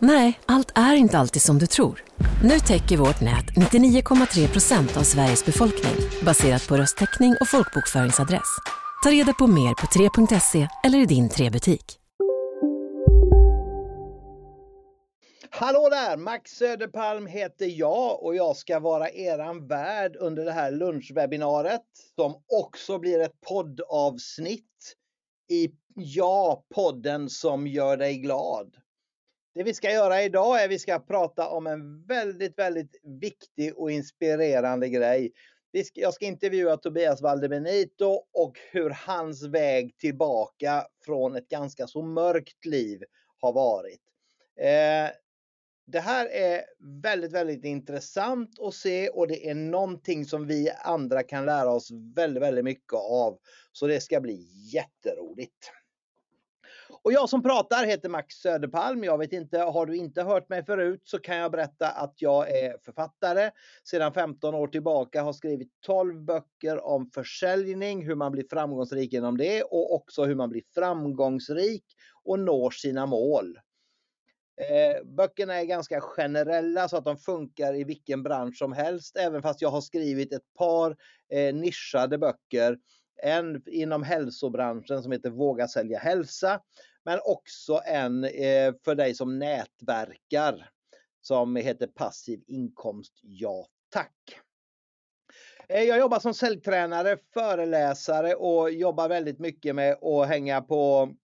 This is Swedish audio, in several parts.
Nej, allt är inte alltid som du tror. Nu täcker vårt nät 99,3 procent av Sveriges befolkning baserat på röstteckning och folkbokföringsadress. Ta reda på mer på 3.se eller i din 3-butik. Hallå där! Max Söderpalm heter jag och jag ska vara eran värd under det här lunchwebbinariet som också blir ett poddavsnitt i Ja, podden som gör dig glad. Det vi ska göra idag är att vi ska prata om en väldigt, väldigt viktig och inspirerande grej. Jag ska intervjua Tobias Valdebenito och hur hans väg tillbaka från ett ganska så mörkt liv har varit. Eh, det här är väldigt, väldigt intressant att se och det är någonting som vi andra kan lära oss väldigt, väldigt mycket av. Så det ska bli jätteroligt. Och jag som pratar heter Max Söderpalm. Jag vet inte, har du inte hört mig förut så kan jag berätta att jag är författare. Sedan 15 år tillbaka har skrivit 12 böcker om försäljning, hur man blir framgångsrik genom det och också hur man blir framgångsrik och når sina mål. Eh, böckerna är ganska generella så att de funkar i vilken bransch som helst, även fast jag har skrivit ett par eh, nischade böcker. En inom hälsobranschen som heter Våga sälja hälsa, men också en eh, för dig som nätverkar som heter Passiv inkomst Ja tack. Eh, jag jobbar som säljtränare, föreläsare och jobbar väldigt mycket med att hänga på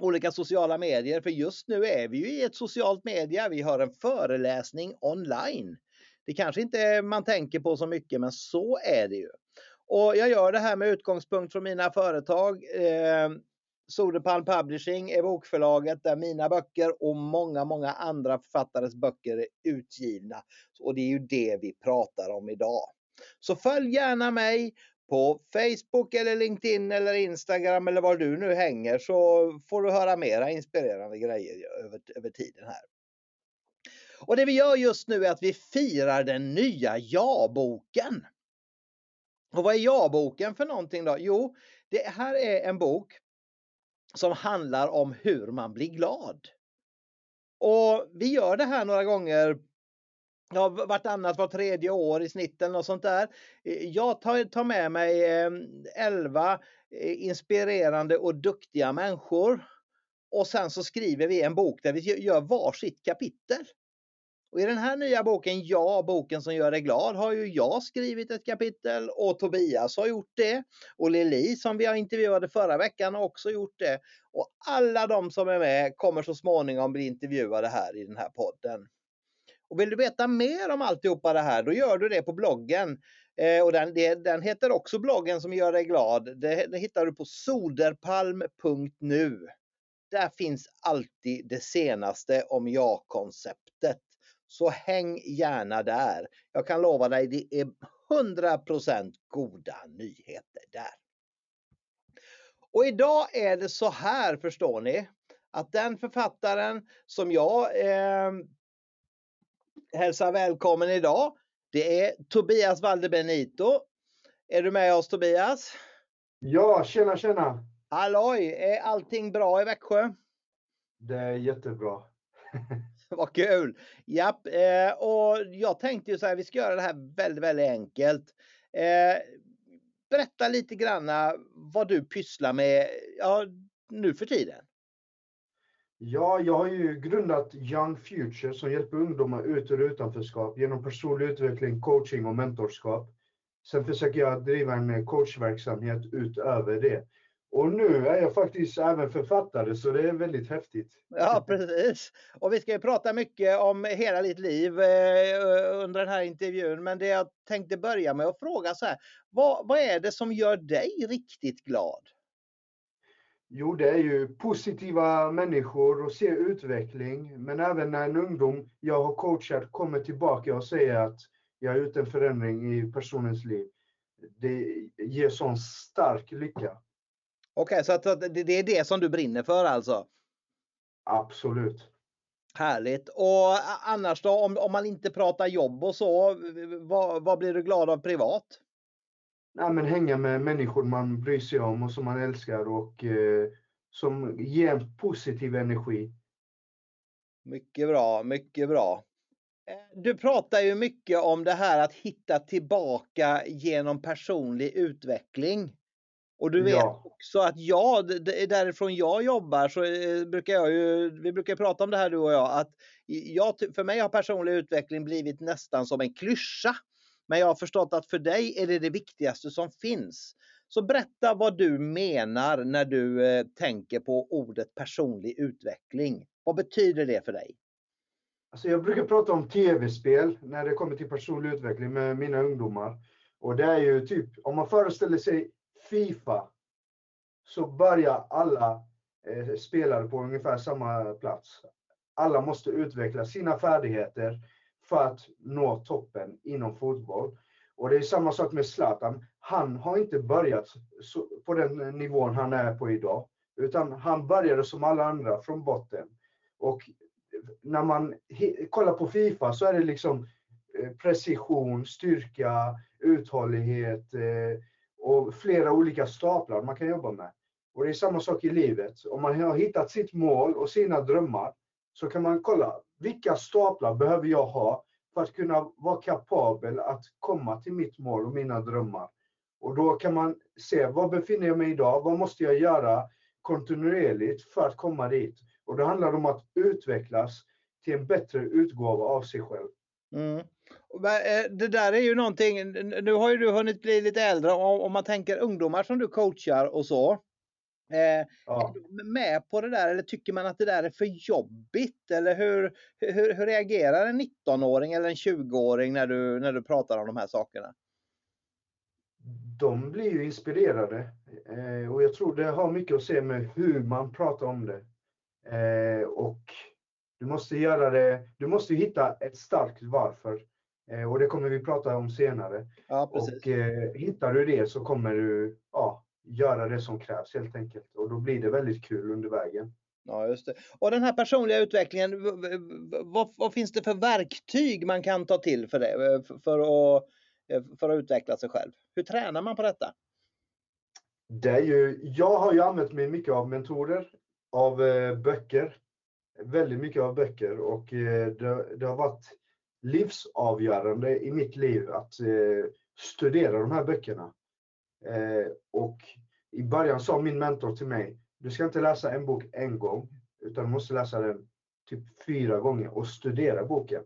olika sociala medier. För just nu är vi ju i ett socialt media. Vi har en föreläsning online. Det kanske inte man tänker på så mycket, men så är det ju. Och jag gör det här med utgångspunkt från mina företag. Eh, Soderpalm Publishing är bokförlaget där mina böcker och många, många andra författares böcker är utgivna. Och det är ju det vi pratar om idag. Så följ gärna mig på Facebook eller LinkedIn eller Instagram eller var du nu hänger så får du höra mera inspirerande grejer över, över tiden här. Och det vi gör just nu är att vi firar den nya ja-boken. Och vad är ja-boken för någonting då? Jo, det här är en bok som handlar om hur man blir glad. Och vi gör det här några gånger ja, vartannat, var tredje år i snitt eller något sånt där. Jag tar, tar med mig ehm, 11 eh, inspirerande och duktiga människor. Och sen så skriver vi en bok där vi gör varsitt kapitel. Och i den här nya boken, Ja, boken som gör dig glad, har ju jag skrivit ett kapitel och Tobias har gjort det. Och Lili som vi har intervjuade förra veckan har också gjort det. Och alla de som är med kommer så småningom bli intervjuade här i den här podden. Och vill du veta mer om alltihopa det här, då gör du det på bloggen. Eh, och den, det, den heter också bloggen som gör dig glad. Det, det hittar du på soderpalm.nu. Där finns alltid det senaste om ja-konceptet. Så häng gärna där. Jag kan lova dig, det är 100% goda nyheter där. Och idag är det så här förstår ni, att den författaren som jag eh, hälsar välkommen idag, det är Tobias Valdebenito. Är du med oss Tobias? Ja, tjena tjena! Halloj! Är allting bra i Växjö? Det är jättebra. Vad kul! Japp, eh, och jag tänkte ju så här, vi ska göra det här väldigt, väldigt enkelt. Eh, berätta lite granna vad du pysslar med ja, nu för tiden. Ja, jag har ju grundat Young Future som hjälper ungdomar ut ur utanförskap genom personlig utveckling, coaching och mentorskap. Sen försöker jag driva en coachverksamhet utöver det. Och nu är jag faktiskt även författare så det är väldigt häftigt. Ja, precis. Och vi ska ju prata mycket om hela ditt liv eh, under den här intervjun. Men det jag tänkte börja med att fråga så här. Vad, vad är det som gör dig riktigt glad? Jo, det är ju positiva människor och se utveckling. Men även när en ungdom jag har coachat kommer tillbaka och säger att jag har gjort en förändring i personens liv. Det ger sån stark lycka. Okej, okay, så att, det är det som du brinner för alltså? Absolut. Härligt. Och annars då, om, om man inte pratar jobb och så, vad, vad blir du glad av privat? Nej, men hänga med människor man bryr sig om och som man älskar och eh, som ger en positiv energi. Mycket bra, mycket bra. Eh, du pratar ju mycket om det här att hitta tillbaka genom personlig utveckling. Och du vet ja. också att jag, därifrån jag jobbar så eh, brukar jag ju, vi brukar prata om det här du och jag, att jag, för mig har personlig utveckling blivit nästan som en klyscha. Men jag har förstått att för dig är det det viktigaste som finns. Så berätta vad du menar när du eh, tänker på ordet personlig utveckling. Vad betyder det för dig? Alltså jag brukar prata om tv-spel när det kommer till personlig utveckling med mina ungdomar. Och det är ju typ, om man föreställer sig Fifa, så börjar alla eh, spelare på ungefär samma plats. Alla måste utveckla sina färdigheter för att nå toppen inom fotboll. Och det är samma sak med Zlatan. Han har inte börjat på den nivån han är på idag, utan han började som alla andra från botten. Och när man kollar på Fifa så är det liksom eh, precision, styrka, uthållighet eh, och flera olika staplar man kan jobba med. Och det är samma sak i livet. Om man har hittat sitt mål och sina drömmar så kan man kolla vilka staplar behöver jag ha för att kunna vara kapabel att komma till mitt mål och mina drömmar. Och då kan man se, var befinner jag mig idag? Vad måste jag göra kontinuerligt för att komma dit? Och det handlar om att utvecklas till en bättre utgåva av sig själv. Mm. Det där är ju någonting, nu har ju du hunnit bli lite äldre, om man tänker ungdomar som du coachar och så. Eh, ja. Med på det där eller tycker man att det där är för jobbigt? Eller hur, hur, hur reagerar en 19-åring eller en 20-åring när du, när du pratar om de här sakerna? De blir ju inspirerade eh, och jag tror det har mycket att se med hur man pratar om det. Eh, och du måste göra det, du måste hitta ett starkt varför. Eh, och det kommer vi prata om senare. Ja, och eh, hittar du det så kommer du ja, göra det som krävs helt enkelt. Och då blir det väldigt kul under vägen. Ja, just det. Och den här personliga utvecklingen, vad, vad, finns det för verktyg man kan ta till för det? För att, för att utveckla sig själv? Hur tränar man på detta? Det är ju, jag har ju använt mig mycket av mentorer, av eh, böcker. Väldigt mycket av böcker och eh, det, det, har varit livsavgörande i mitt liv att eh, studera de här böckerna. Eh, och i början sa min mentor till mig, du ska inte läsa en bok en gång, utan du måste läsa den typ fyra gånger och studera boken.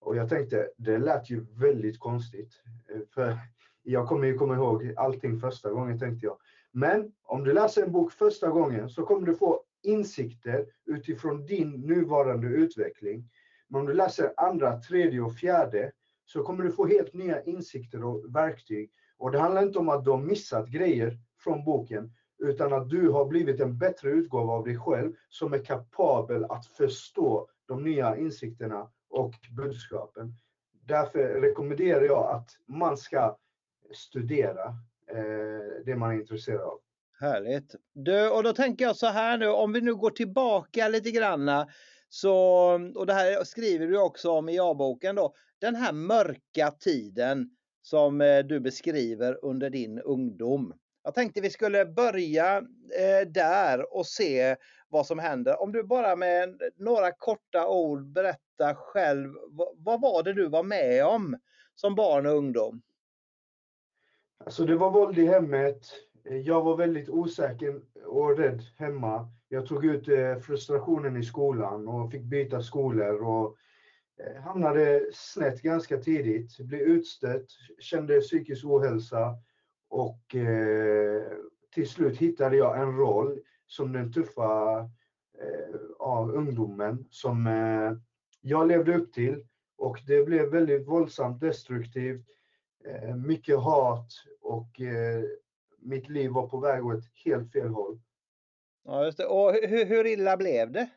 Och jag tänkte, det lät ju väldigt konstigt. Eh, för jag kommer ju komma ihåg allting första gången tänkte jag. Men om du läser en bok första gången så kommer du få insikter utifrån din nuvarande utveckling. Men om du läser andra, tredje och fjärde så kommer du få helt nya insikter och verktyg och det handlar inte om att du har missat grejer från boken, utan att du har blivit en bättre utgåva av dig själv som är kapabel att förstå de nya insikterna och budskapen. Därför rekommenderar jag att man ska studera eh, det man är intresserad av. Härligt. Du, och då tänker jag så här nu, om vi nu går tillbaka lite granna, så, och det här skriver du också om i A-boken då, den här mörka tiden som eh, du beskriver under din ungdom. Jag tänkte vi skulle börja eh, där och se vad som händer. Om du bara med några korta ord berättar själv, vad var det du var med om som barn och ungdom? Alltså det var våld i hemmet. Jag var väldigt osäker och rädd hemma. Jag tog ut eh, frustrationen i skolan och fick byta skolor och eh, hamnade snett ganska tidigt, blev utstött, kände psykisk ohälsa och eh, till slut hittade jag en roll som den tuffa av ungdomen som jag levde upp till och det blev väldigt våldsamt destruktivt. Mycket hat och mitt liv var på väg åt helt fel håll. Ja, just det. Och hur, hur illa blev det?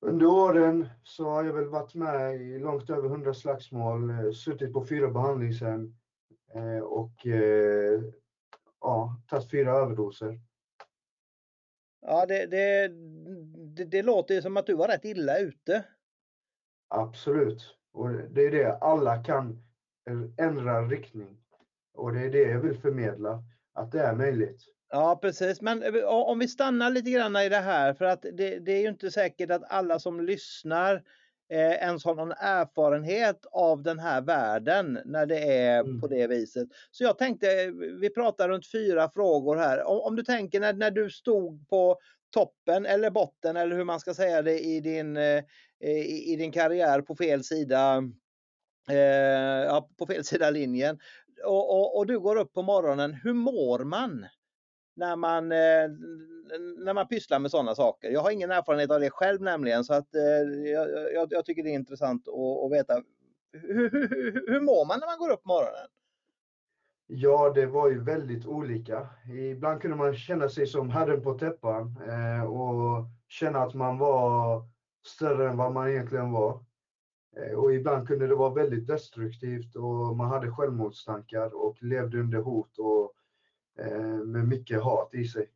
Under åren så har jag väl varit med i långt över 100 slagsmål, eh, suttit på fyra behandlingshem eh, och eh, ja, tagit fyra överdoser. Ja, det, det, det, det låter som att du var rätt illa ute. Absolut. Och det är det, alla kan ändra riktning. Och det är det jag vill förmedla, att det är möjligt. Ja, precis. Men eh, om vi stannar lite grann i det här, för att det, det är ju inte säkert att alla som lyssnar eh, ens har någon erfarenhet av den här världen när det är mm. på det viset. Så jag tänkte, vi pratar runt fyra frågor här. Om, om du tänker när, när du stod på toppen eller botten eller hur man ska säga det i din, eh, i, i din karriär på fel sida eh, ja, på fel sida linjen och, och, och, du går upp på morgonen. Hur mår man? När man, eh, när man pysslar med sådana saker. Jag har ingen erfarenhet av det själv nämligen så att eh, jag, jag, tycker det är intressant att, att veta. Hur, hur, hur, hur mår man när man går upp på morgonen? Ja, det var ju väldigt olika. Ibland kunde man känna sig som herren på täppan eh, och känna att man var större än vad man egentligen var. Eh, och ibland kunde det vara väldigt destruktivt och man hade självmordstankar och levde under hot och med mycket hat i sig.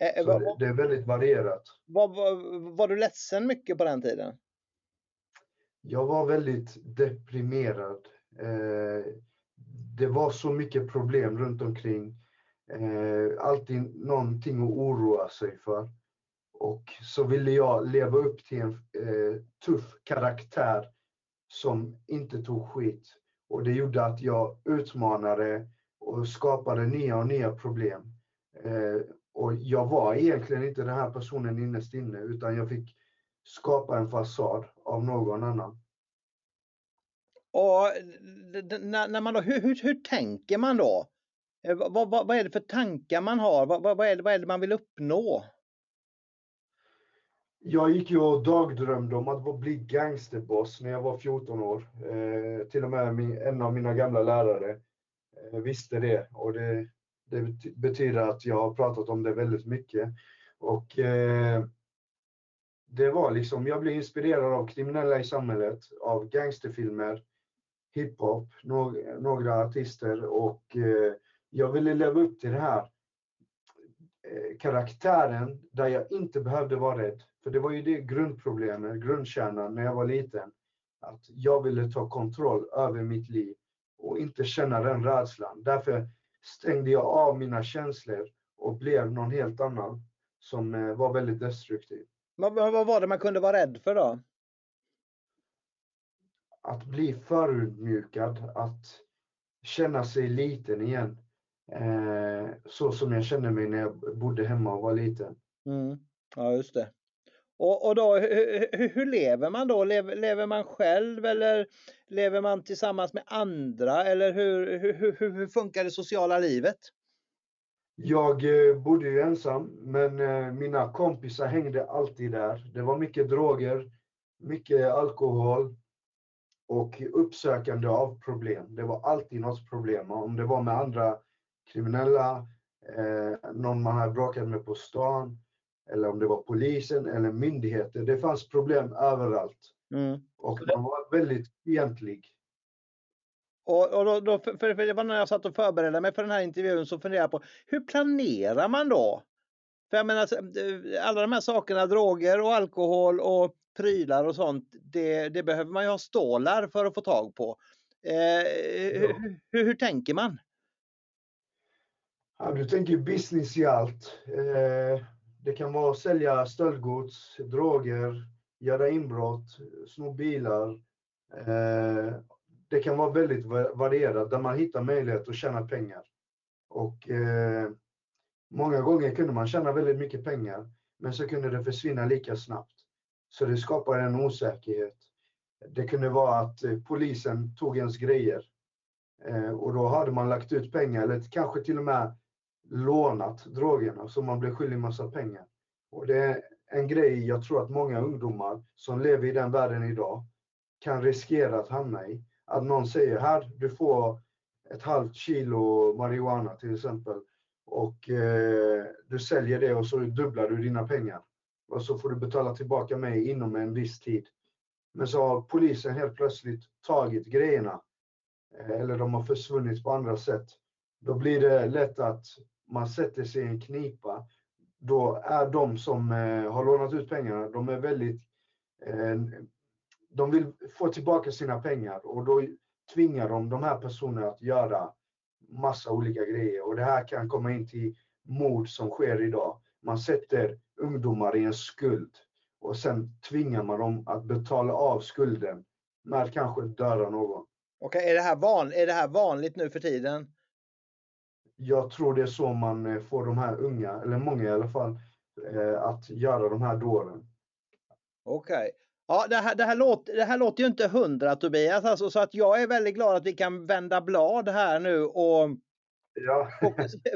Eh, Så det, det, är väldigt varierat. Var, var, du ledsen mycket på den tiden? Jag var väldigt deprimerad. Eh, det var så mycket problem runt omkring. Eh, alltid någonting att oroa sig för. Och så ville jag leva upp till en eh, tuff karaktär som inte tog skit. Och det gjorde att jag utmanade och skapade nya och nya problem. Eh, och jag var egentligen inte den här personen innerst inne utan jag fick skapa en fasad av någon annan. Och när man då, hur, hur, hur tänker man då? Eh, vad, vad, vad, är det för tankar man har? Vad, vad, är det, vad är det man vill uppnå? Jag gick ju och dagdrömde om att bli gangsterboss när jag var 14 år. Eh, till och med min, en av mina gamla lärare eh, Eh, visste det och det, det, betyder att jag har pratat om det väldigt mycket. Och eh, det var liksom, jag blev inspirerad av kriminella i samhället, av gangsterfilmer, hiphop, några, några artister och eh, jag ville leva upp till det här eh, karaktären där jag inte behövde vara rädd. För det var ju det grundproblemet, grundkärnan när jag var liten. Att jag ville ta kontroll över mitt liv och inte känna den rädslan. Därför stängde jag av mina känslor och blev någon helt annan som eh, var väldigt destruktiv. Vad, vad var det man kunde vara rädd för då? att bli förödmjukad, att känna sig liten igen. Eh, så som jag kände mig när jag bodde hemma och var liten. Mm. Ja, just det. Och, och då, hur, hur, lever man då? Lever, lever, man själv eller lever man tillsammans med andra? Eller hur, hur, hur, hur funkar det sociala livet? Jag eh, bodde ju ensam, men eh, mina kompisar hängde alltid där. Det var mycket droger, mycket alkohol, och uppsökande av problem. Det var alltid något problem. Om det var med andra kriminella, eh, någon man hade bråkat med på stan, eller om det var polisen eller myndigheter. Det fanns problem överallt. Mm. Och man var väldigt fientlig. Och, och då, då, för, för det var när jag satt och förberedde mig för den här intervjun så funderade jag på hur planerar man då? För jag menar, alla de här sakerna, droger och alkohol och prylar och sånt, det, det behöver man ju ha stålar för att få tag på. Eh, ja. hur, hur, tänker man? Ja, du tänker business i allt. Eh, det kan vara att sälja stöldgods, droger, göra inbrott, sno bilar. Eh, det kan vara väldigt varierat där man hittar möjlighet att tjäna pengar. Och eh, många gånger kunde man tjäna väldigt mycket pengar, men så kunde det försvinna lika snabbt. Så det skapar en osäkerhet. Det kunde vara att eh, polisen tog ens grejer och då hade man lagt ut pengar eller kanske till och med lånat drogerna så man blir skyldig massa pengar. Och det är en grej jag tror att många ungdomar som lever i den världen idag kan riskera att hamna i. Att någon säger här, du får ett halvt kilo marijuana till exempel och eh, du säljer det och så dubblar du dina pengar. Och så får du betala tillbaka mig inom en viss tid. Men så har polisen helt plötsligt tagit grejerna eh, eller de har försvunnit på andra sätt. Då blir det lätt att man sätter sig i en knipa. Då är de som eh, har lånat ut pengarna, de är väldigt eh, de vill få tillbaka sina pengar och då tvingar de de här personerna att göra massa olika grejer och det här kan komma in till mord som sker idag. Man sätter ungdomar i en skuld och sen tvingar man dem att betala av skulden med att kanske döda någon. Okej, är, det här van, är det här vanligt nu för tiden? Jag tror det är så man eh, får de här unga, eller många i alla fall, eh, att göra de här dåren. Okej. Ja, det här, det, här låter, det här låter ju inte hundra Tobias, alltså, så att jag är väldigt glad att vi kan vända blad här nu och Ja.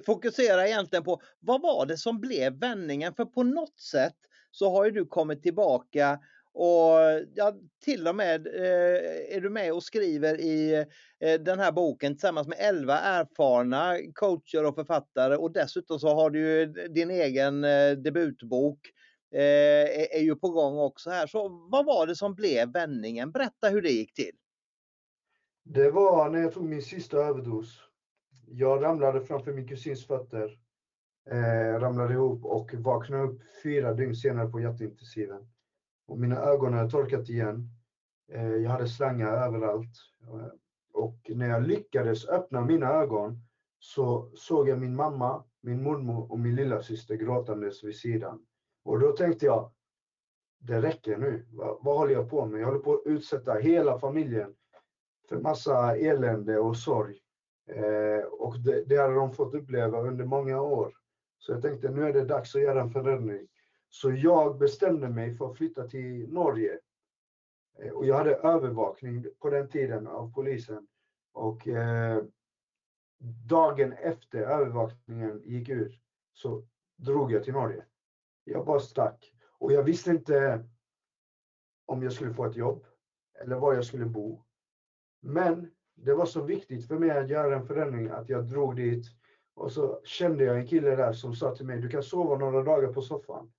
fokusera egentligen på vad var det som blev vändningen? För på något sätt så har ju du kommit tillbaka och ja, till och med eh, är du med och skriver i eh, den här boken tillsammans med 11 erfarna coacher och författare och dessutom så har du ju din egen eh, debutbok eh, är, är ju på gång också här. Så vad var det som blev vändningen? Berätta hur det gick till. Det var när jag tog min sista överdos. Jag ramlade framför min kusins fötter, eh, ramlade ihop och vaknade upp fyra dygn senare på hjärtintensiven. Och mina ögon hade torkat igen. Eh, jag hade slangar överallt. Eh, och när jag lyckades öppna mina ögon så såg jag min mamma, min mormor och min lilla syster gråtandes vid sidan. Och då tänkte jag, det räcker nu. Vad, vad håller jag på med? Jag håller på att utsätta hela familjen för massa elände och sorg. Eh, och det, det hade de fått uppleva under många år. Så jag tänkte nu är det dags att göra en förändring. Så jag bestämde mig för att flytta till Norge. Eh, och jag hade övervakning på den tiden av polisen. Och eh, dagen efter övervakningen gick ut så drog jag till Norge. Jag bara stack. Och jag visste inte om jag skulle få ett jobb eller var jag skulle bo. Men det var så viktigt för mig att göra en förändring att jag drog dit och så kände jag en kille där som sa till mig, du kan sova några dagar på soffan.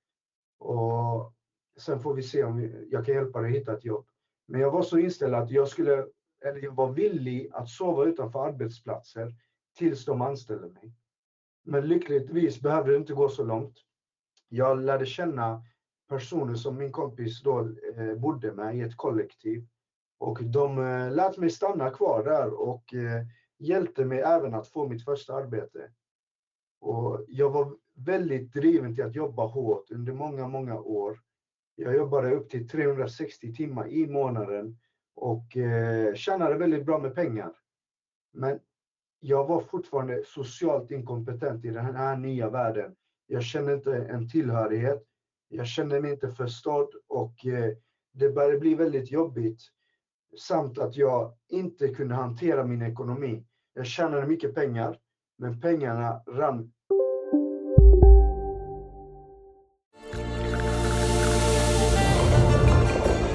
Och sen får vi se om jag kan hjälpa dig hitta ett jobb. Men jag var så inställd att jag skulle, eller jag var villig att sova utanför arbetsplatser tills de anställde mig. Men lyckligtvis behövde det inte gå så långt. Jag lärde känna personer som min kompis då eh, bodde med i ett kollektiv. Och de eh, lät mig stanna kvar där och eh, hjälpte mig även att få mitt första arbete. Och jag var väldigt driven till att jobba hårt under många, många år. Jag jobbade upp till 360 timmar i månaden och eh, tjänade väldigt bra med pengar. Men jag var fortfarande socialt inkompetent i den här nya världen. Jag kände inte en tillhörighet. Jag kände mig inte förstådd och eh, det började bli väldigt jobbigt. Samt att jag inte kunde hantera min ekonomi. Jag tjänade mycket pengar, men pengarna rann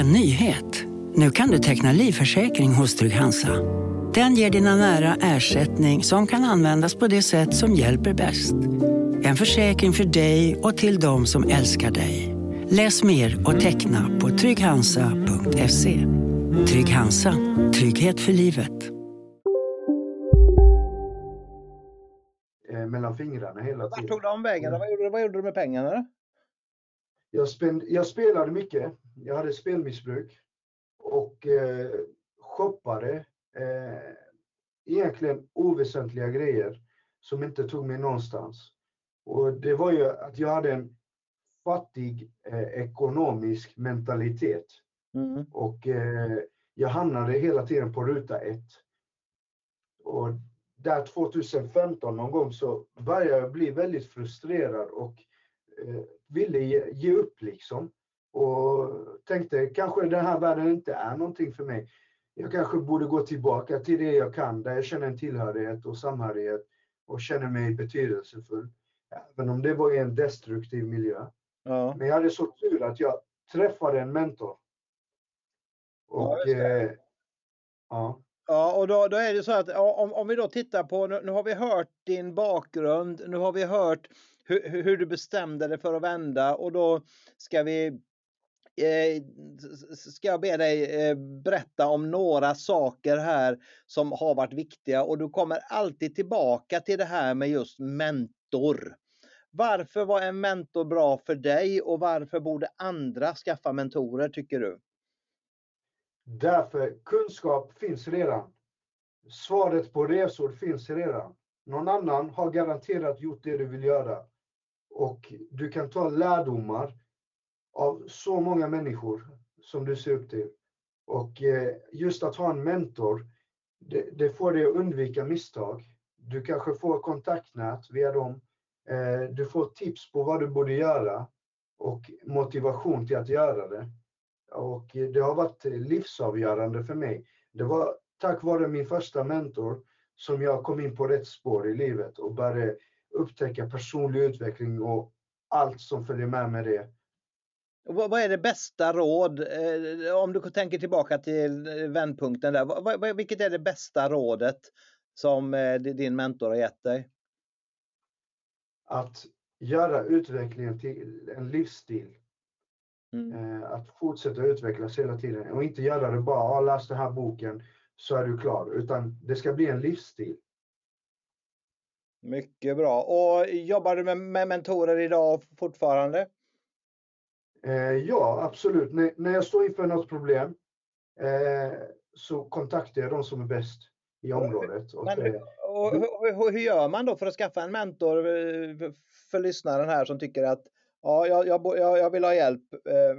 En nyhet. Nu kan du teckna livförsäkring hos Trygg-Hansa. Den ger dina nära ersättning som kan användas på det sätt som hjälper bäst. En försäkring för dig och till de som älskar dig. Läs mer och teckna på trygghansa.se. Trygg Hansa. Trygghet för livet. eh, mellan fingrarna hela Vart tiden. tog de vägen? Vad gjorde, vad gjorde du med pengarna? Jag, spend, jag spelade mycket. Jag hade spelmissbruk och eh, shoppade. Eh, egentligen oväsentliga grejer som inte tog mig någonstans. Och det var ju att jag hade en fattig eh, ekonomisk mentalitet. Mm. Och eh, jag hamnade hela tiden på ruta ett. Och där 2015 någon gång så började jag bli väldigt frustrerad och ville ge, ge upp liksom. Och tänkte kanske den här världen inte är någonting för mig. Jag kanske borde gå tillbaka till det jag kan, där jag känner en tillhörighet och samhörighet och känner mig betydelsefull. Även om det var i en destruktiv miljö. Ja. Men jag hade så tur att jag träffade en mentor. Och eh, ja, Ja, och då, då är det så att om, om vi då tittar på, nu, nu har vi hört din bakgrund, nu har vi hört hur, hur du bestämde dig för att vända och då ska vi eh, ska jag be dig eh, berätta om några saker här som har varit viktiga och du kommer alltid tillbaka till det här med just mentor. Varför var en mentor bra för dig och varför borde andra skaffa mentorer tycker du? därför kunskap finns redan. Svaret på resor finns redan. Någon annan har garanterat gjort det du vill göra. Och du kan ta lärdomar av så många människor som du ser upp till. Och eh, just att ha en mentor, det, det får dig att undvika misstag. Du kanske får kontaktnät via dem. Eh, du får tips på vad du borde göra och motivation till att göra det. Och eh, det har varit livsavgörande för mig. Det var tack vare min första mentor som jag kom in på rätt spår i livet och började upptäcka personlig utveckling och allt som följer med med det. Vad, är det bästa råd, eh, om du tänker tillbaka till eh, vändpunkten där, vilket är det bästa rådet som eh, di- din mentor har gett dig? Att göra utvecklingen till en livsstil. Mm. Att fortsätta utvecklas hela tiden och inte göra det bara, ah, läs den här boken så är du klar. Utan det ska bli en livsstil. Mycket bra. Och jobbar du med, med mentorer idag fortfarande? Eh, ja, absolut. När, när jag står inför något problem eh, så kontaktar jag de som är bäst i området. Och Men, och, hur, hur, gör man då för att skaffa en mentor eh, för- lyssnaren här som tycker att ja, jag, jag, jag, vill ha hjälp. Eh,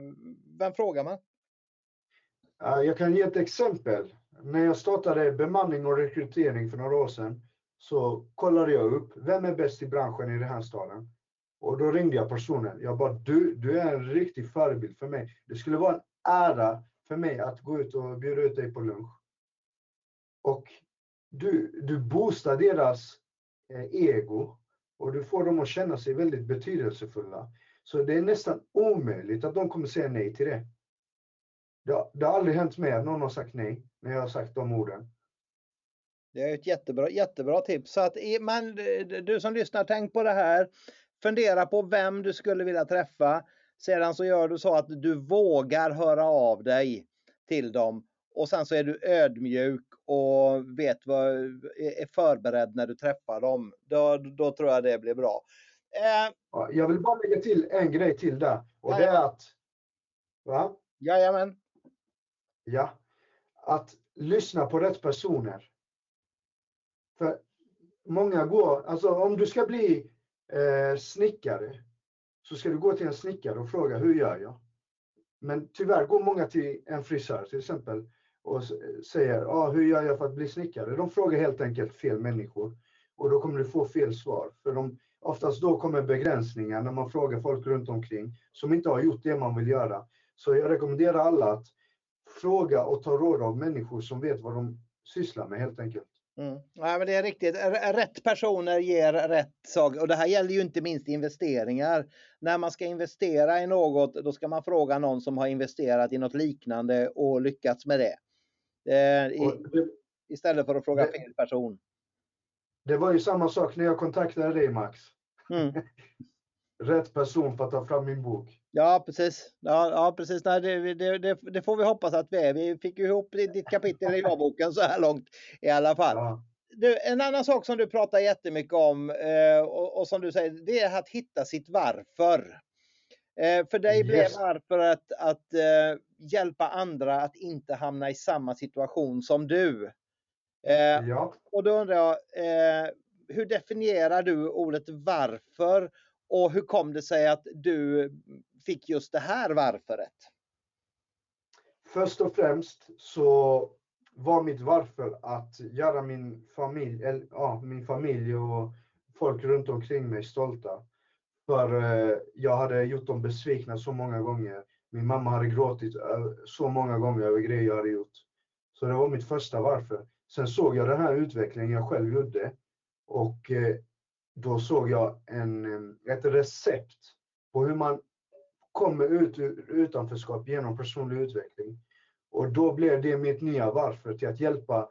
Vem frågar man? Ja, Jag kan ge ett exempel. När jag startade bemanning och rekrytering för några år sedan så kollade jag upp, vem är bäst i branschen i den här staden? Och då ringde jag personen. Jag bara, du, du är en riktig förebild för mig. Det skulle vara en ära för mig att gå ut och bjuda ut dig på lunch. Och du, du boostar deras eh, ego och du får dem att känna sig väldigt betydelsefulla. Så det är nästan omöjligt att de kommer säga nej till det. Det har, det har aldrig hänt mig att någon har sagt nej när jag har sagt de orden. Det är ett jättebra, jättebra tips. Så att, men eh, du som lyssnar, tänk på det här. Fundera på vem du skulle vilja träffa. Sedan så gör du så att du vågar höra av dig till dem. Och sen så är du ödmjuk och vet vad, är förberedd när du träffar dem. Då, då tror jag det blir bra. Eh, Ja, Jag vill bara lägga till en grej till där. Och det är att... Va? jajamän. Ja. Att lyssna på rätt personer. För många går... Alltså om du ska bli eh, snickare så ska du gå till en snickare och fråga hur gör jag? Men tyvärr går många till en frisör till exempel och säger ah, hur gör jag för att bli snickare? De frågar helt enkelt fel människor och då kommer du få fel svar. För de, oftast då kommer begränsningar när man frågar folk runt omkring som inte har gjort det man vill göra. Så jag rekommenderar alla att fråga och ta råd av människor som vet vad de sysslar med helt enkelt. Mm. Ja, men det är riktigt. Rätt personer ger rätt sak. Och det här gäller ju inte minst investeringar. När man ska investera i något, då ska man fråga någon som har investerat i något liknande och lyckats med det. Eh, i, istället för att fråga det- fel person. det var ju samma sak när jag kontaktade dig Max. Mm. Rätt person för att ta fram min bok. Ja, precis. Ja, ja, precis. Nej, det, det, det, får vi hoppas att vi är. Vi fick ju ihop ditt kapitel i lagboken så här långt i alla fall. Ja. Du, en annan sak som du pratar jättemycket om eh, och, och som du säger, det är att hitta sitt varför. Eh, för dig blev Yes. varför att, att eh, hjälpa andra att inte hamna i samma situation som du. Ja. Och då undrar jag, hur definierar du ordet varför och hur kom det sig att du fick just det här varföret? Först och främst så var mitt varför att göra min familj, eller, ja, min familj och folk runt omkring mig stolta. För eh, jag hade gjort dem besvikna så många gånger. Min mamma hade gråtit eh, så många gånger över grejer jag hade gjort. Så det var mitt första varför. Sen såg jag den här utvecklingen jag själv gjorde och eh, då såg jag en, eh, ett recept på hur man kommer ut ur utanförskap genom personlig utveckling. Och då blev det mitt nya varför till att hjälpa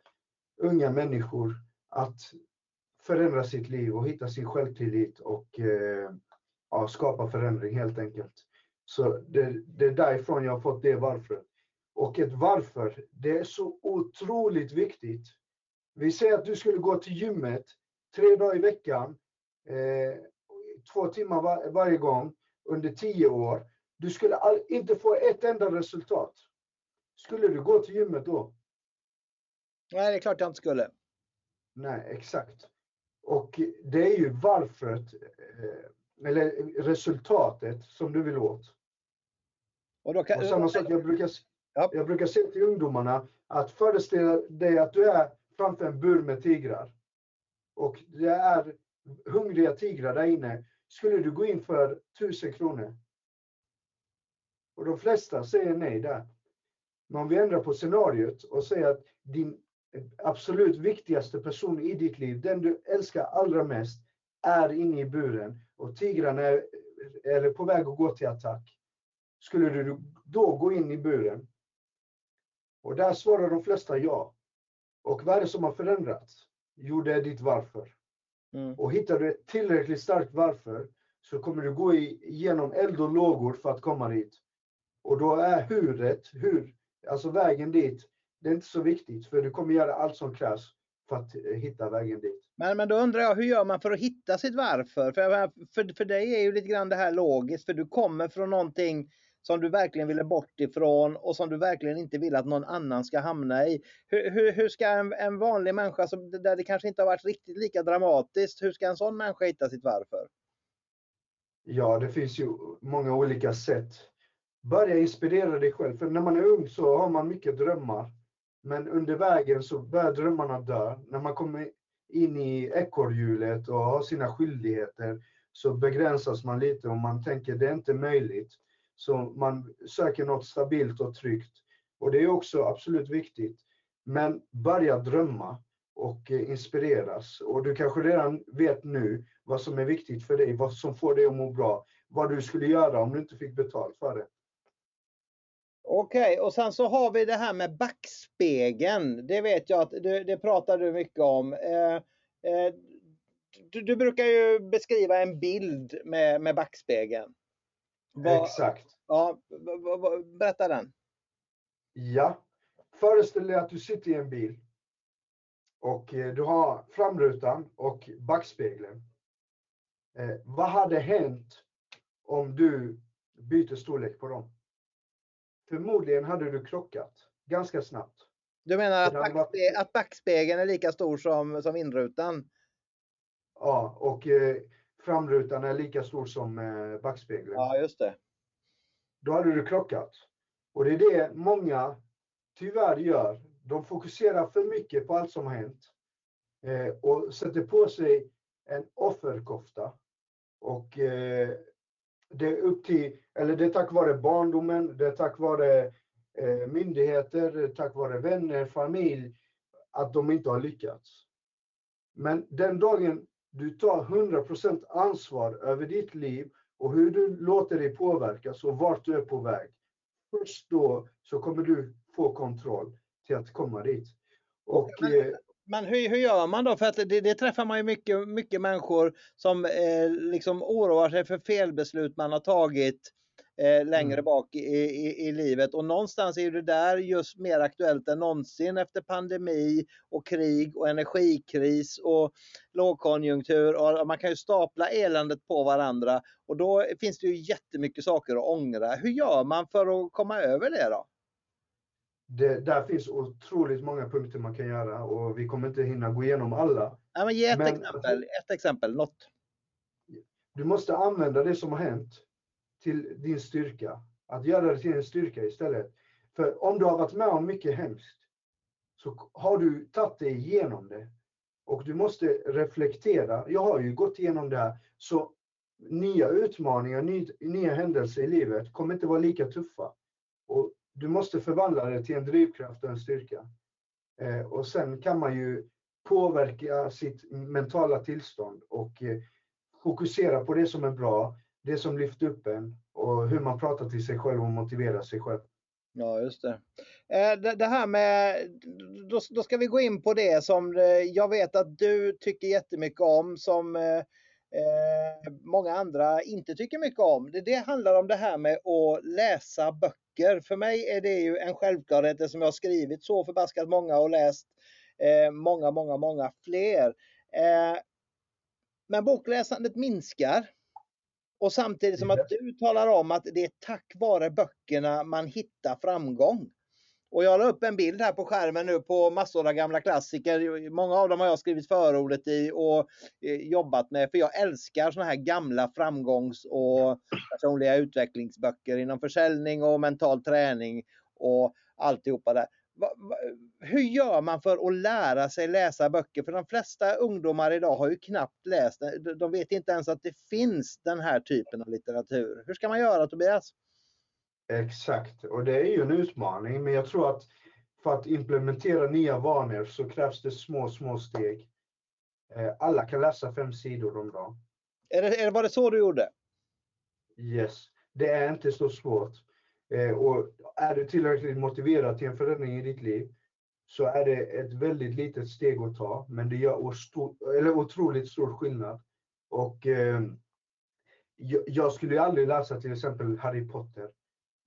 unga människor att förändra sitt liv och hitta sin självtillit och eh, ja, skapa förändring helt enkelt. Så det, det är därifrån jag har fått det varför. Och ett varför, det är så otroligt viktigt. Vi säger att du skulle gå till gymmet tre dagar i veckan, eh, två timmar var, varje gång under tio år. Du skulle all, inte få ett enda resultat. Skulle du gå till gymmet då? Nej, det är klart jag inte skulle. Nej, exakt. Och det är ju varför, eh, eller resultatet som du vill åt. Och kan, Och samma sak, jag brukar, jag brukar säga till ungdomarna att föreställa dig att du är framför en bur med tigrar. Och det är hungriga tigrar där inne. Skulle du gå in för tusen kronor? Och de flesta säger nej där. Men om vi ändrar på scenariot och säger att din absolut viktigaste person i ditt liv, den du älskar allra mest, är inne i buren och tigrarna är, på väg att gå till attack. Skulle du då gå in i buren? Och där svarar de flesta ja. Och vad är det som har förändrats? Jo, det är ditt varför. Mm. Och hittar du ett tillräckligt starkt varför så kommer du gå igenom eld och lågor för att komma dit. Och då är huret, hur, alltså vägen dit, det är inte så viktigt för du kommer göra allt som krävs för att eh, hitta vägen dit. Men, men då undrar jag, hur gör man för att hitta sitt varför? För, för, för dig är ju lite grann det här logiskt, för du kommer från någonting som du verkligen ville bort ifrån och som du verkligen inte vill att någon annan ska hamna i. Hur, hur, hur ska en, en vanlig människa, som, där det kanske inte har varit riktigt lika dramatiskt, hur ska en sån människa hitta sitt varför? Ja, det finns ju många olika sätt. Börja inspirera dig själv, för när man är ung så har man mycket drömmar. Men under vägen så börjar drömmarna dö. När man kommer in i ekorrhjulet och har sina skyldigheter så begränsas man lite och man tänker det är inte möjligt. Så man söker något stabilt och tryggt. Och det är också absolut viktigt. Men börja drömma och inspireras. Och du kanske redan vet nu vad som är viktigt för dig, vad som får dig att må bra. Vad du skulle göra om du inte fick betalt för det. Okej, okay, och sen så har vi det här med backspegeln. Det vet jag att det, det pratar du mycket om. Eh, eh, du, du, brukar ju beskriva en bild med, med backspegeln. Vad, Exakt. Ja, berätta den. Ja, föreställ dig att du sitter i en bil och eh, du har framrutan och backspegeln. Eh, vad hade hänt om du byter storlek på dem? Förmodligen hade du krockat ganska snabbt. Du menar att, backspe att backspegeln är lika stor som, som inrutan? Ja, och eh, framrutan är lika stor som eh, backspegeln. Ja, just det. Då hade du krockat. Och det är det många tyvärr gör. De fokuserar för mycket på allt som har hänt eh, och sätter på sig en offerkofta. Och eh, det är upp till, eller det är tack vare barndomen, det är tack vare eh, myndigheter, tack vare vänner, familj, att de inte har lyckats. Men den dagen du tar 100% ansvar över ditt liv och hur du låter dig påverkas och vart du är på väg. Först då så kommer du få kontroll till att komma dit. Och, men, eh, men hur, hur gör man då? För att det, det träffar man ju mycket, mycket människor som eh, liksom oroar sig för felbeslut man har tagit eh, längre mm. bak i, i, i, livet. Och någonstans är det där just mer aktuellt än någonsin efter pandemi och krig och energikris och lågkonjunktur. Och man kan ju stapla eländet på varandra och då finns det ju jättemycket saker att ångra. Hur gör man för att komma över det då? Det, där finns otroligt många punkter man kan göra och vi kommer inte hinna gå igenom alla. Ja, men ge ett, Men- exempel, ett exempel, något. Du måste använda det som har hänt till din styrka. Att göra det till en styrka istället. För om du har varit med om mycket hemskt så har du tagit dig igenom det. Och du måste reflektera. Jag har ju gått igenom det här. Så nya utmaningar, ny, nya händelser i livet kommer inte vara lika tuffa. Och du måste förvandla det till en drivkraft och en styrka. Eh, och sen kan man ju påverka sitt mentala tillstånd och eh, fokusera på det som är bra, det som lyfter upp en och hur man pratar till sig själv och motiverar sig själv. Ja, just det. Eh, det, det här med, då, då ska vi gå in på det som eh, jag vet att du tycker jättemycket om, som eh, eh, många andra inte tycker mycket om. Det, det handlar om det här med att läsa böcker. För mig är det ju en självklarhet eftersom jag har skrivit så förbaskat många och läst eh, många, många, många fler. Eh, men bokläsandet minskar. Och samtidigt som att du talar om att det är tack vare böckerna man hittar framgång. Och jag la upp en bild här på skärmen nu på massor av gamla klassiker. Många av dem har jag skrivit förordet i och eh, jobbat med. För jag älskar såna här gamla framgångs och personliga utvecklingsböcker inom försäljning och mental träning och alltihopa där. Hur gör man för att lära sig läsa böcker? För de flesta ungdomar idag har ju knappt läst. De vet inte ens att det finns den här typen av litteratur. Hur ska man göra Tobias? Exakt, och det är ju en utmaning, men jag tror att för att implementera nya vanor så krävs det små, små steg. Eh, Alla kan läsa fem sidor om dagen. Är det, är var det så du gjorde? Yes, det är inte så svårt. Eh, och är du tillräckligt motiverad till en förändring i ditt liv så är det ett väldigt litet steg att ta, men det gör stor, eller otroligt stor skillnad. Och eh, jag skulle ju aldrig läsa till exempel Harry Potter.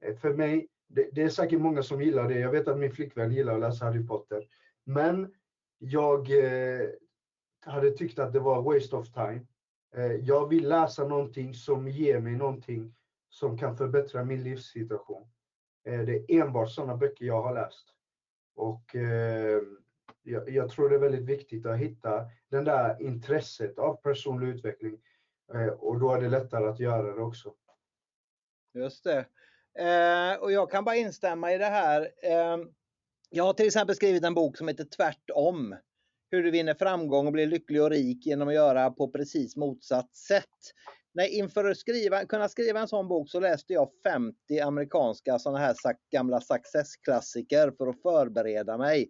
Eh, för mig, det, det är säkert många som gillar det. Jag vet att min flickvän gillar att läsa Harry Potter. Men jag eh, hade tyckt att det var waste of time. Eh, jag vill läsa någonting som ger mig någonting som kan förbättra min livssituation. Eh, det är enbart sådana böcker jag har läst. Och eh, jag, jag tror det är väldigt viktigt att hitta det där intresset av personlig utveckling. Eh, och då är det lättare att göra det också. Just det. Eh, och jag kan bara instämma i det här. Eh, jag har till exempel skrivit en bok som heter Tvärtom. Hur du vinner framgång och blir lycklig och rik genom att göra på precis motsatt sätt. Nej, inför att skriva, kunna skriva en sån bok så läste jag 50 amerikanska sådana här gamla successklassiker för att förbereda mig.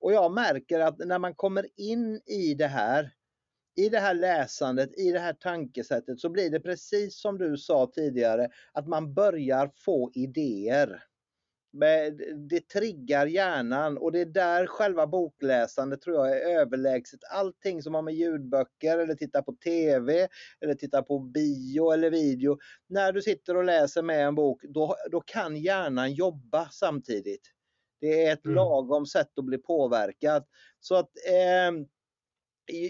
Och jag märker att när man kommer in i det här, i det här läsandet, i det här tankesättet så blir det precis som du sa tidigare att man börjar få idéer. Det triggar hjärnan och det är där själva bokläsandet tror jag är överlägset allting som har med ljudböcker eller titta på TV eller titta på bio eller video. När du sitter och läser med en bok då, då kan hjärnan jobba samtidigt. Det är ett Mm. lagom sätt att bli påverkad. Så att eh,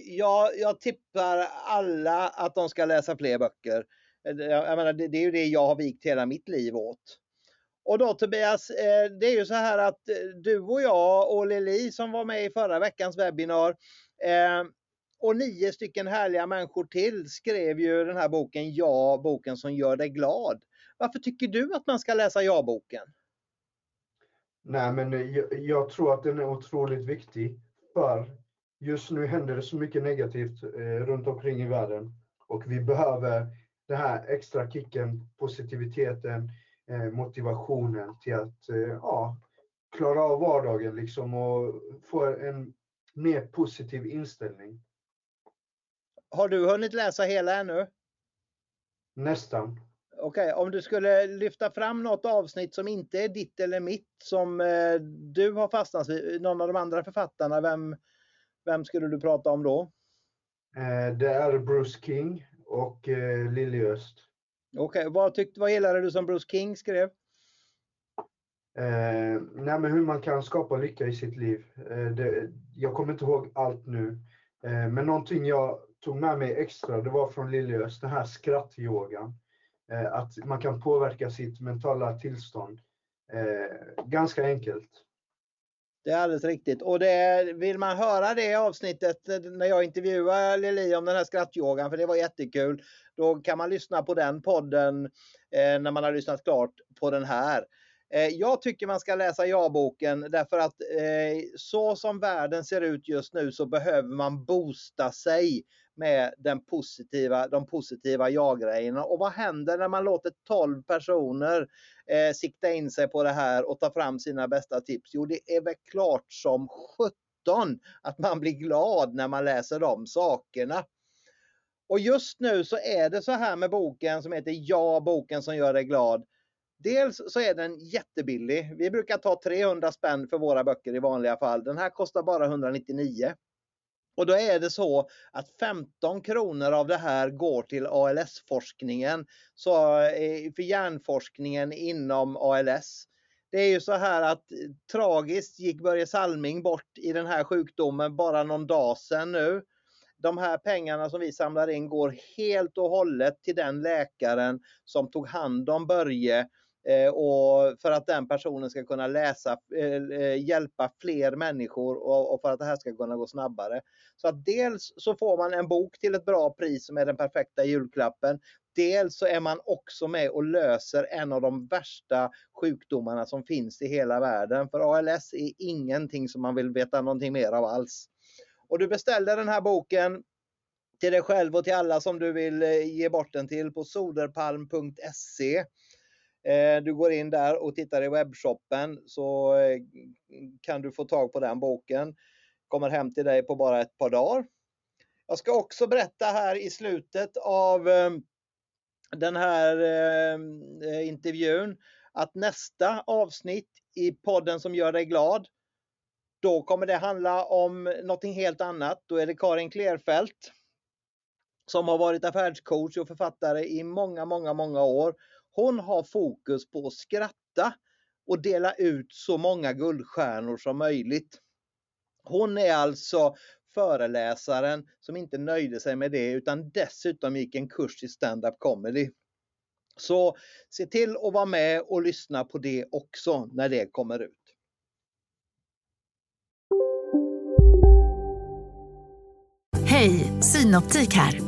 jag, jag tippar alla att de ska läsa fler böcker. Eh, jag, jag menar, det, det är ju det jag har vikt hela mitt liv åt. Och då Tobias, eh, det är ju så här att eh, du och jag och Lili som var med i förra veckans webbinar och nio stycken härliga människor till skrev ju den här boken Ja, boken som gör dig glad. Varför tycker du att man ska läsa Ja-boken? Nej, men jag, jag tror att den är otroligt viktig. För just nu händer det så mycket negativt eh, runt omkring i världen. Och vi behöver den här extra kicken, positiviteten, eh, motivationen till att eh, ja, klara av vardagen liksom och få en mer positiv inställning. Har du hunnit läsa hela ännu? Nästan. Okej, om du skulle lyfta fram något avsnitt som inte är ditt eller mitt som eh, du har fastnat vid, någon av de andra författarna, vem, vem skulle du prata om då? Eh, det är Bruce King och eh, Lily Öst. Okej, vad, tyckte, vad gillade du som Bruce King skrev? Eh, nej, men hur man kan skapa lycka i sitt liv. Eh, det, jag kommer inte ihåg allt nu. Eh, men någonting jag tog med mig extra, det var från Liljös, den här skrattyogan. Eh, att man kan påverka sitt mentala tillstånd. Eh, ganska enkelt. Det är alldeles riktigt. Och det, vill man höra det avsnittet eh, när jag intervjuar Lili om den här skrattyogan, för det var jättekul, då kan man lyssna på den podden eh, när man har lyssnat klart på den här. Eh, jag tycker man ska läsa ja-boken därför att eh, så som världen ser ut just nu så behöver man boosta sig med den positiva, de positiva ja-grejerna. Och vad händer när man låter 12 personer eh, sikta in sig på det här och ta fram sina bästa tips? Jo, det är väl klart som 17 att man blir glad när man läser de sakerna. Och just nu så är det så här med boken som heter Ja, boken som gör dig glad. Dels så är den jättebillig. Vi brukar ta 300 spänn för våra böcker i vanliga fall. Den här kostar bara 199. Och då är det så att 15 kronor av det här går till ALS-forskningen, så eh, för hjärnforskningen inom ALS. Det är ju så här att eh, tragiskt gick Börje Salming bort i den här sjukdomen bara någon dag sedan nu. De här pengarna som vi samlar in går helt och hållet till den läkaren som tog hand om Börje Eh, Eh, och för att den personen ska kunna läsa, eh, eh hjälpa fler människor och, för att det här ska kunna gå snabbare. Så att dels så får man en bok till ett bra pris som är den perfekta julklappen. Dels så är man också med och löser en av de värsta sjukdomarna som finns i hela världen. För ALS är ingenting som man vill veta någonting mer av alls. Och du beställer den här boken till dig själv och till alla som du vill eh, ge bort den till på soderpalm.se. Eh, du går in där och tittar i webbshoppen så eh, kan du få tag på den boken. Kommer hem till dig på bara ett par dagar. Jag ska också berätta här i slutet av ehm, den här ehm, eh, intervjun att nästa avsnitt i podden som gör dig glad då kommer det handla om någonting helt annat. Då är det Karin Klerfelt som har varit affärscoach och författare i många, många, många år hon har fokus på att skratta och dela ut så många guldstjärnor som möjligt. Hon är alltså föreläsaren som inte nöjde sig med det utan dessutom gick en kurs i stand-up comedy. Så se till att vara med och lyssna på det också när det kommer ut. Hej, Synoptik här.